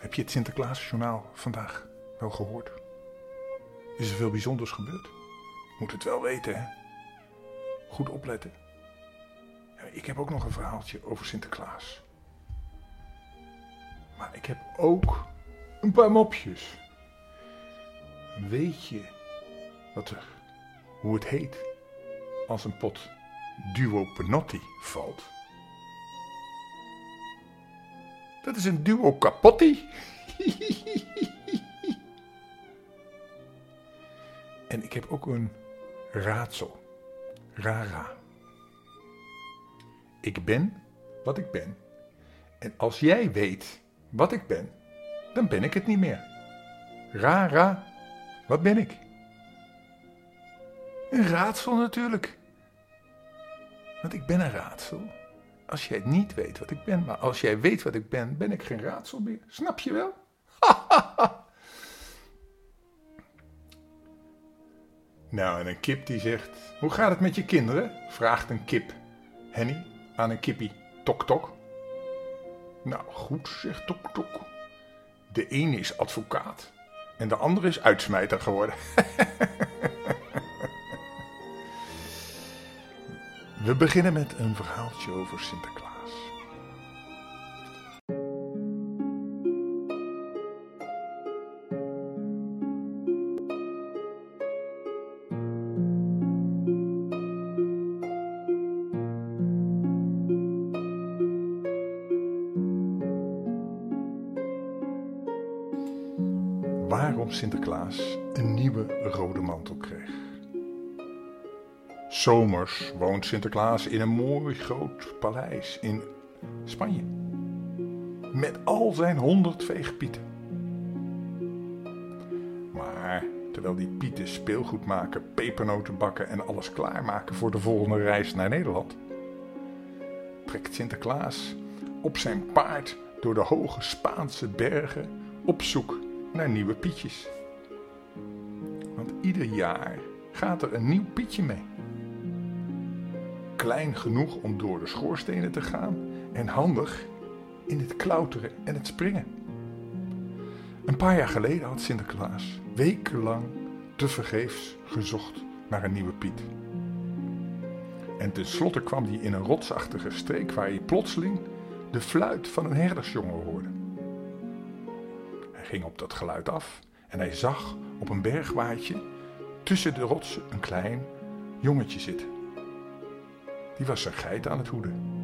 Heb je het Sinterklaasjournaal vandaag wel gehoord? Is er veel bijzonders gebeurd? Moet het wel weten, hè? Goed opletten. Ik heb ook nog een verhaaltje over Sinterklaas. Maar ik heb ook een paar mopjes. Weet je wat er, hoe het heet als een pot duo penotti valt? Dat is een duo capotti. en ik heb ook een raadsel. Rara. Ik ben wat ik ben. En als jij weet wat ik ben, dan ben ik het niet meer. Rara, wat ben ik? Een raadsel natuurlijk. Want ik ben een raadsel. Als jij niet weet wat ik ben, maar als jij weet wat ik ben, ben ik geen raadsel meer. Snap je wel? nou, en een kip die zegt: Hoe gaat het met je kinderen? vraagt een kip. Henny aan een kippie. Tok tok. Nou, goed, zegt Tok Tok. De ene is advocaat en de andere is uitsmijter geworden. We beginnen met een verhaaltje over Sinterklaas. Zomers woont Sinterklaas in een mooi groot paleis in Spanje. Met al zijn honderd veegpieten. Maar terwijl die pieten speelgoed maken, pepernoten bakken en alles klaarmaken voor de volgende reis naar Nederland, trekt Sinterklaas op zijn paard door de hoge Spaanse bergen op zoek naar nieuwe pietjes. Want ieder jaar gaat er een nieuw pietje mee klein genoeg om door de schoorstenen te gaan en handig in het klauteren en het springen. Een paar jaar geleden had Sinterklaas wekenlang tevergeefs gezocht naar een nieuwe Piet. En tenslotte kwam hij in een rotsachtige streek waar hij plotseling de fluit van een herdersjongen hoorde. Hij ging op dat geluid af en hij zag op een bergwaadje tussen de rotsen een klein jongetje zitten. Die was zijn geit aan het hoeden.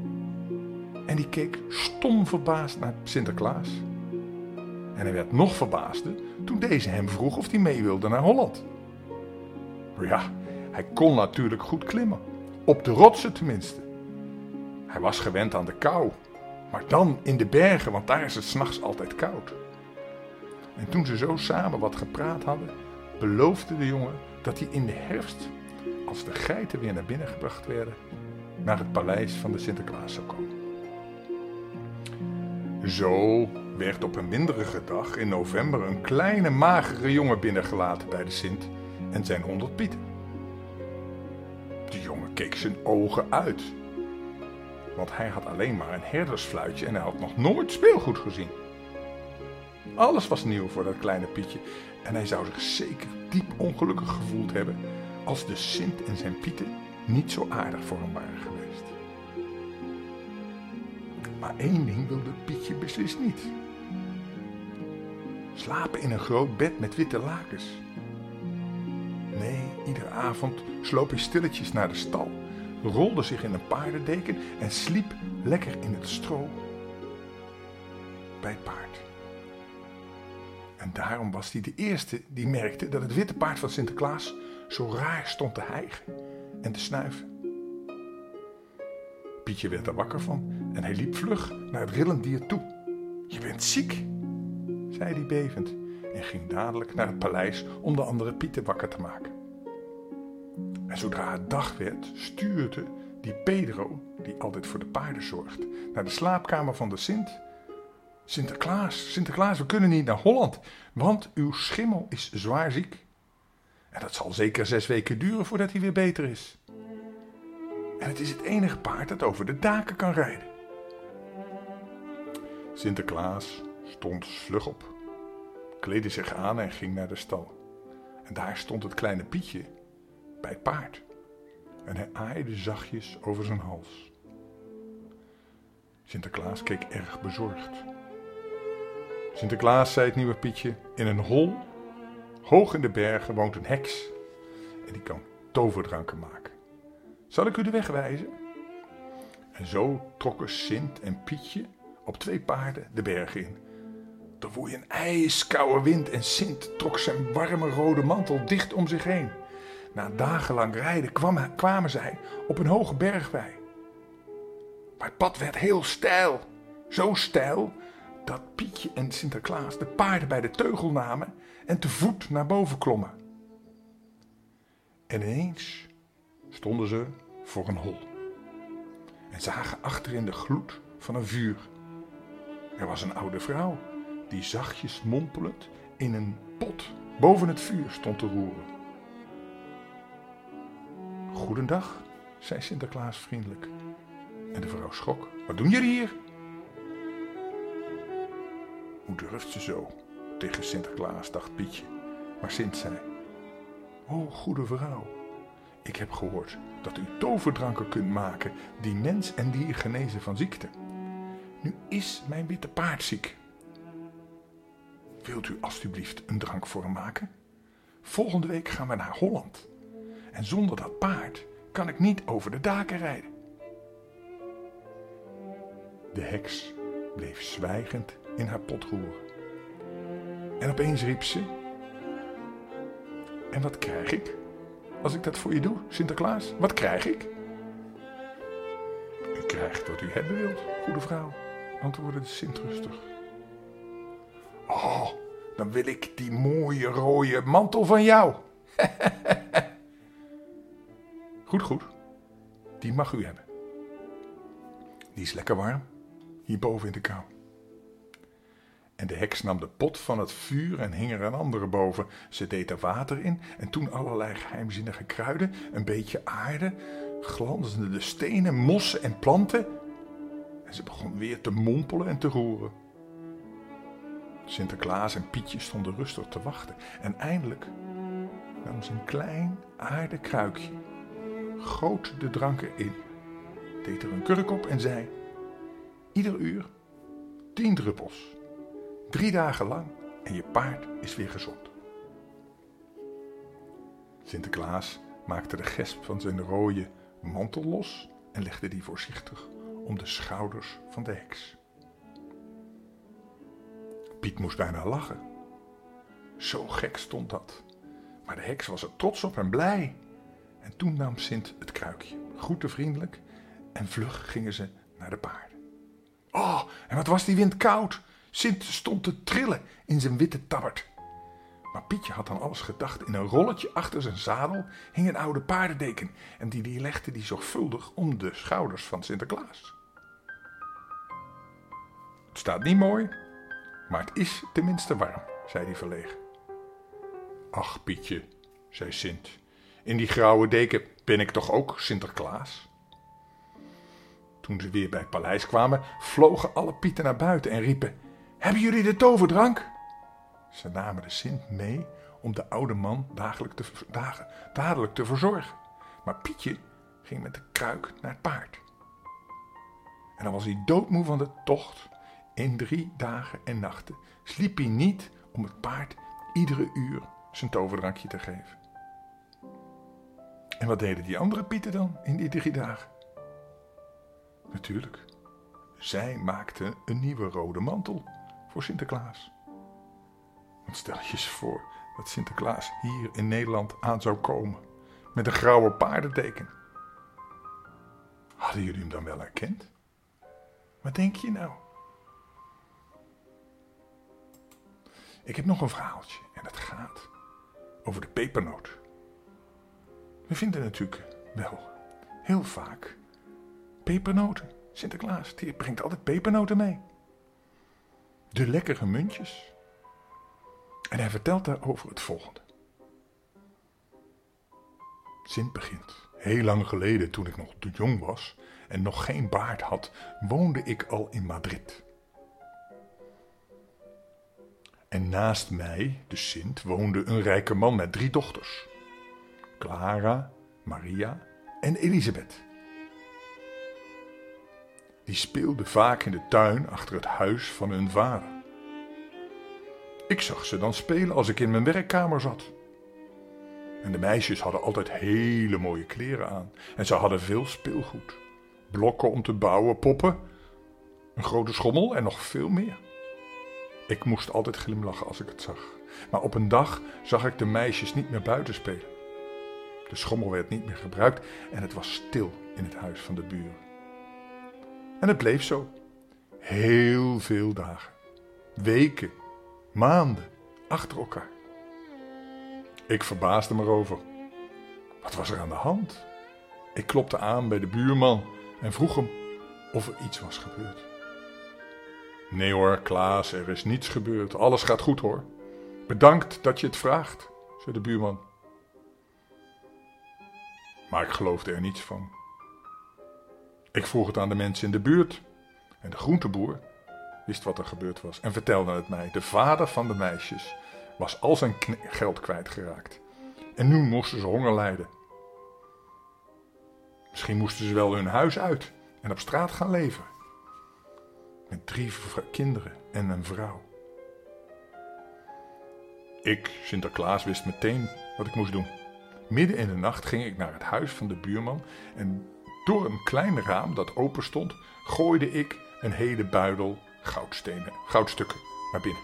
En die keek stom verbaasd naar Sinterklaas. En hij werd nog verbaasder toen deze hem vroeg of hij mee wilde naar Holland. Ja, hij kon natuurlijk goed klimmen. Op de rotsen tenminste. Hij was gewend aan de kou. Maar dan in de bergen, want daar is het s'nachts altijd koud. En toen ze zo samen wat gepraat hadden, beloofde de jongen dat hij in de herfst, als de geiten weer naar binnen gebracht werden, naar het paleis van de Sinterklaas zou komen. Zo werd op een winderige dag in november een kleine magere jongen binnengelaten bij de Sint en zijn honderd pieten. De jongen keek zijn ogen uit, want hij had alleen maar een herdersfluitje en hij had nog nooit speelgoed gezien. Alles was nieuw voor dat kleine Pietje en hij zou zich zeker diep ongelukkig gevoeld hebben als de Sint en zijn Pieten niet zo aardig voor hem waren geweest. Maar één ding wilde Pietje beslist niet. Slapen in een groot bed met witte lakens. Nee, iedere avond sloop hij stilletjes naar de stal, rolde zich in een paardendeken en sliep lekker in het stro bij het paard. En daarom was hij de eerste die merkte dat het witte paard van Sinterklaas zo raar stond te hijgen en te snuiven. Pietje werd er wakker van en hij liep vlug naar het rillend dier toe. Je bent ziek, zei hij bevend en ging dadelijk naar het paleis om de andere Pieten wakker te maken. En zodra het dag werd, stuurde die Pedro, die altijd voor de paarden zorgt, naar de slaapkamer van de Sint. Sinterklaas, Sinterklaas, we kunnen niet naar Holland, want uw schimmel is zwaar ziek. En dat zal zeker zes weken duren voordat hij weer beter is. En het is het enige paard dat over de daken kan rijden. Sinterklaas stond vlug op, kleedde zich aan en ging naar de stal. En daar stond het kleine Pietje bij het paard. En hij aaide zachtjes over zijn hals. Sinterklaas keek erg bezorgd. Sinterklaas zei het nieuwe Pietje: In een hol, hoog in de bergen, woont een heks. En die kan toverdranken maken. Zal ik u de weg wijzen? En zo trokken Sint en Pietje op twee paarden de bergen in. Er woei een ijskoude wind en Sint trok zijn warme rode mantel dicht om zich heen. Na dagenlang rijden kwamen zij op een hoge bergwei. Maar het pad werd heel steil. Zo steil dat Pietje en Sinterklaas de paarden bij de teugel namen en te voet naar boven klommen. En ineens stonden ze voor een hol en zagen achterin de gloed van een vuur. Er was een oude vrouw die zachtjes mompelend in een pot boven het vuur stond te roeren. Goedendag, zei Sinterklaas vriendelijk. En de vrouw schrok. Wat doen jullie hier? Hoe durft ze zo tegen Sinterklaas, dacht Pietje. Maar Sint zei: O, goede vrouw, ik heb gehoord dat u toverdranken kunt maken die mens en dier genezen van ziekte. Nu is mijn witte paard ziek. Wilt u alstublieft een drank voor hem maken? Volgende week gaan we naar Holland. En zonder dat paard kan ik niet over de daken rijden. De heks bleef zwijgend in haar pot. En opeens riep ze: En wat krijg ik als ik dat voor je doe, Sinterklaas? Wat krijg ik? U krijgt wat u hebben wilt, goede vrouw, antwoordde de Sint rustig. Oh, dan wil ik die mooie rode mantel van jou. goed, goed. Die mag u hebben. Die is lekker warm, hierboven in de kou. En de heks nam de pot van het vuur en hing er een andere boven. Ze deed er water in en toen allerlei geheimzinnige kruiden, een beetje aarde, glansden de stenen, mossen en planten. En ze begon weer te mompelen en te roeren. Sinterklaas en Pietje stonden rustig te wachten. En eindelijk nam ze een klein aarde kruikje, goot de dranken in, deed er een kurk op en zei: Ieder uur tien druppels. Drie dagen lang en je paard is weer gezond. Sinterklaas maakte de gesp van zijn rode mantel los en legde die voorzichtig om de schouders van de heks. Piet moest bijna lachen. Zo gek stond dat. Maar de heks was er trots op en blij. En toen nam Sint het kruikje, groette vriendelijk en vlug gingen ze naar de paarden. Oh, en wat was die wind koud! Sint stond te trillen in zijn witte tabbert. Maar Pietje had aan alles gedacht. In een rolletje achter zijn zadel hing een oude paardendeken en die, die legde die zorgvuldig om de schouders van Sinterklaas. Het staat niet mooi, maar het is tenminste warm, zei hij verlegen. Ach, Pietje, zei Sint, in die grauwe deken ben ik toch ook Sinterklaas? Toen ze weer bij het paleis kwamen, vlogen alle Pieten naar buiten en riepen: Hebben jullie de toverdrank? Ze namen de Sint mee om de oude man dagelijk te, dadelijk te verzorgen. Maar Pietje ging met de kruik naar het paard. En dan was hij doodmoe van de tocht in drie dagen en nachten sliep hij niet om het paard iedere uur zijn toverdrankje te geven. En wat deden die andere Pieten dan in die drie dagen? Natuurlijk, zij maakten een nieuwe rode mantel Sinterklaas. Want stel je eens voor dat Sinterklaas hier in Nederland aan zou komen met een grauwe paardenteken. Hadden jullie hem dan wel herkend? Wat denk je nou? Ik heb nog een verhaaltje en dat gaat over de pepernoot. We vinden natuurlijk wel heel vaak pepernoten. Sinterklaas, die brengt altijd pepernoten mee. De lekkere muntjes. En hij vertelt daarover het volgende. Sint begint. Heel lang geleden, toen ik nog te jong was en nog geen baard had, woonde ik al in Madrid. En naast mij, de Sint, woonde een rijke man met drie dochters: Clara, Maria en Elisabeth. Die speelden vaak in de tuin achter het huis van hun vader. Ik zag ze dan spelen als ik in mijn werkkamer zat. En de meisjes hadden altijd hele mooie kleren aan. En ze hadden veel speelgoed. Blokken om te bouwen, poppen, een grote schommel en nog veel meer. Ik moest altijd glimlachen als ik het zag. Maar op een dag zag ik de meisjes niet meer buiten spelen. De schommel werd niet meer gebruikt en het was stil in het huis van de buren. En het bleef zo. Heel veel dagen. Weken, maanden achter elkaar. Ik verbaasde me erover. Wat was er aan de hand? Ik klopte aan bij de buurman en vroeg hem of er iets was gebeurd. Nee hoor, Klaas, er is niets gebeurd. Alles gaat goed hoor. Bedankt dat je het vraagt, zei de buurman. Maar ik geloofde er niets van. Ik vroeg het aan de mensen in de buurt en de groenteboer wist wat er gebeurd was en vertelde het mij. De vader van de meisjes was al zijn geld kwijtgeraakt. En nu moesten ze honger lijden. Misschien moesten ze wel hun huis uit en op straat gaan leven. Met drie kinderen en een vrouw. Ik, Sinterklaas, wist meteen wat ik moest doen. Midden in de nacht ging ik naar het huis van de buurman en door een klein raam dat open stond, gooide ik een hele buidel goudstenen, goudstukken naar binnen.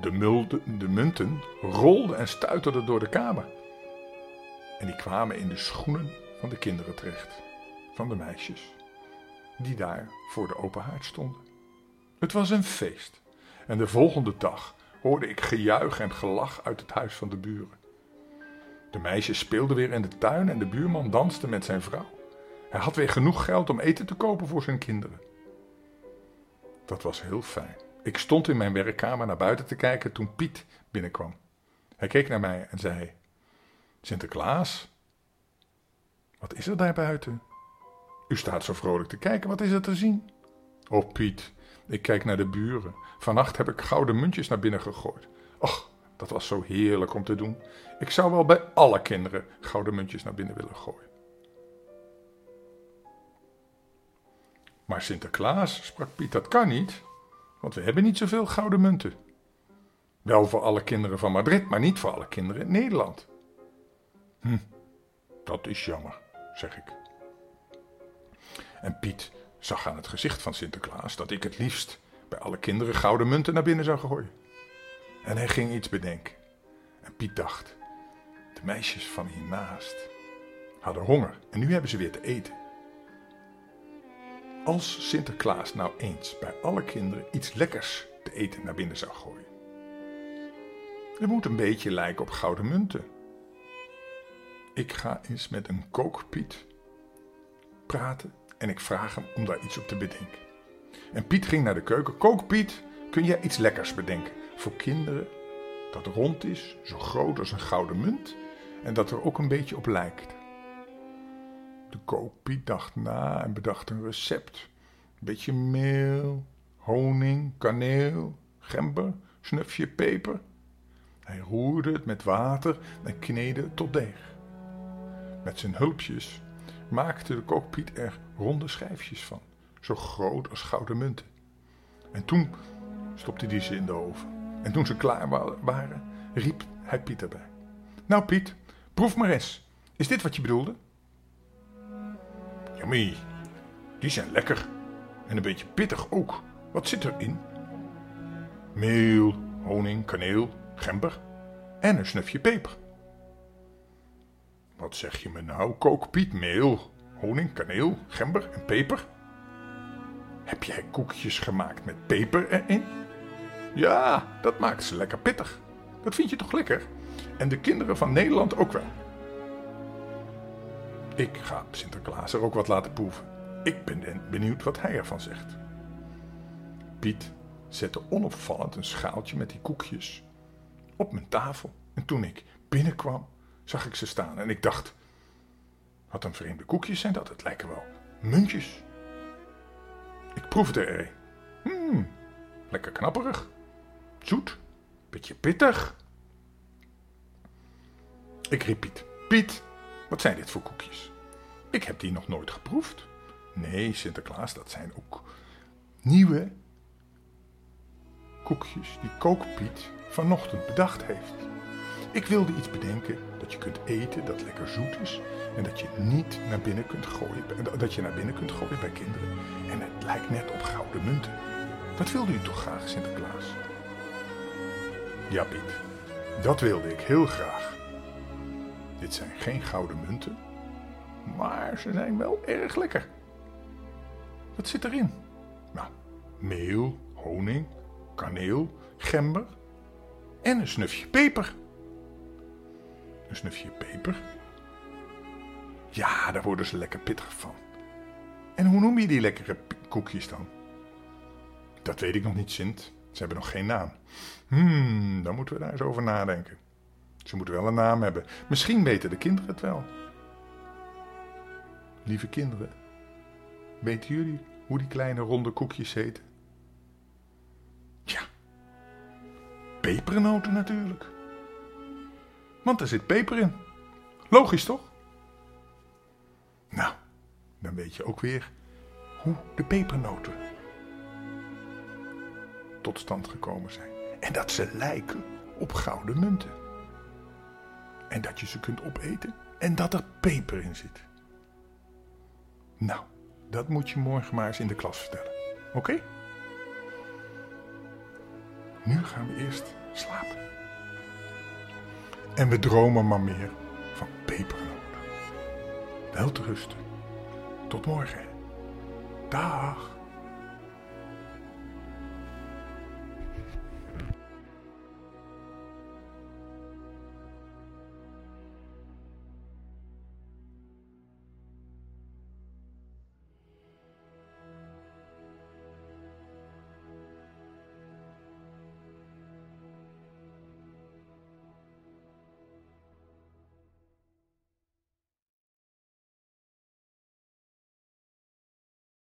De, de munten rolden en stuiterden door de kamer. En die kwamen in de schoenen van de kinderen terecht, van de meisjes, die daar voor de open haard stonden. Het was een feest. En de volgende dag hoorde ik gejuich en gelach uit het huis van de buren. De meisjes speelden weer in de tuin en de buurman danste met zijn vrouw. Hij had weer genoeg geld om eten te kopen voor zijn kinderen. Dat was heel fijn. Ik stond in mijn werkkamer naar buiten te kijken toen Piet binnenkwam. Hij keek naar mij en zei: Sinterklaas, wat is er daar buiten? U staat zo vrolijk te kijken, wat is er te zien? Oh Piet, ik kijk naar de buren. Vannacht heb ik gouden muntjes naar binnen gegooid. Och, dat was zo heerlijk om te doen. Ik zou wel bij alle kinderen gouden muntjes naar binnen willen gooien. Maar Sinterklaas, sprak Piet, dat kan niet, want we hebben niet zoveel gouden munten. Wel voor alle kinderen van Madrid, maar niet voor alle kinderen in Nederland. Hm, dat is jammer, zeg ik. En Piet zag aan het gezicht van Sinterklaas dat ik het liefst bij alle kinderen gouden munten naar binnen zou gooien. En hij ging iets bedenken. En Piet dacht: de meisjes van hiernaast hadden honger en nu hebben ze weer te eten. Als Sinterklaas nou eens bij alle kinderen iets lekkers te eten naar binnen zou gooien. Het moet een beetje lijken op gouden munten. Ik ga eens met een kookpiet praten en ik vraag hem om daar iets op te bedenken. En Piet ging naar de keuken. Kookpiet, kun jij iets lekkers bedenken voor kinderen dat rond is, zo groot als een gouden munt en dat er ook een beetje op lijkt? De kookpiet dacht na en bedacht een recept. Een beetje meel, honing, kaneel, gember, snufje peper. Hij roerde het met water en kneedde het tot deeg. Met zijn hulpjes maakte de kookpiet er ronde schijfjes van, zo groot als gouden munten. En toen stopte hij ze in de oven. En toen ze klaar waren, riep hij Piet erbij. Nou Piet, proef maar eens. Is dit wat je bedoelde? Yummy, die zijn lekker. En een beetje pittig ook. Wat zit erin? Meel, honing, kaneel, gember en een snufje peper. Wat zeg je me nou, kookpiet? Meel, honing, kaneel, gember en peper? Heb jij koekjes gemaakt met peper erin? Ja, dat maakt ze lekker pittig. Dat vind je toch lekker? En de kinderen van Nederland ook wel. Ik ga Sinterklaas er ook wat laten proeven. Ik ben benieuwd wat hij ervan zegt. Piet zette onopvallend een schaaltje met die koekjes op mijn tafel. En toen ik binnenkwam, zag ik ze staan en ik dacht: Wat een vreemde koekjes zijn dat. Het lijken wel muntjes. Ik proefde er een. Mmm, lekker knapperig. Zoet. Beetje pittig. Ik riep Piet. Piet, wat zijn dit voor koekjes? Ik heb die nog nooit geproefd. Nee, Sinterklaas, dat zijn ook nieuwe koekjes die Kookpiet vanochtend bedacht heeft. Ik wilde iets bedenken dat je kunt eten, dat lekker zoet is en dat je niet naar binnen kunt gooien, dat je naar binnen kunt gooien bij kinderen. En het lijkt net op gouden munten. Dat wilde u toch graag, Sinterklaas? Ja, Piet, dat wilde ik heel graag. Dit zijn geen gouden munten, maar ze zijn wel erg lekker. Wat zit erin? Nou, meel, honing, kaneel, gember en een snufje peper. Een snufje peper? Ja, daar worden ze lekker pittig van. En hoe noem je die lekkere koekjes dan? Dat weet ik nog niet, Sint. Ze hebben nog geen naam. Hmm, dan moeten we daar eens over nadenken. Ze moeten wel een naam hebben. Misschien weten de kinderen het wel. Lieve kinderen, weten jullie hoe die kleine ronde koekjes heten? Ja, pepernoten natuurlijk. Want er zit peper in. Logisch toch? Nou, dan weet je ook weer hoe de pepernoten tot stand gekomen zijn. En dat ze lijken op gouden munten. En dat je ze kunt opeten en dat er peper in zit. Nou, dat moet je morgen maar eens in de klas vertellen. Oké? Nu gaan we eerst slapen. En we dromen maar meer van pepernoten. Wel te rusten. Tot morgen. Dag.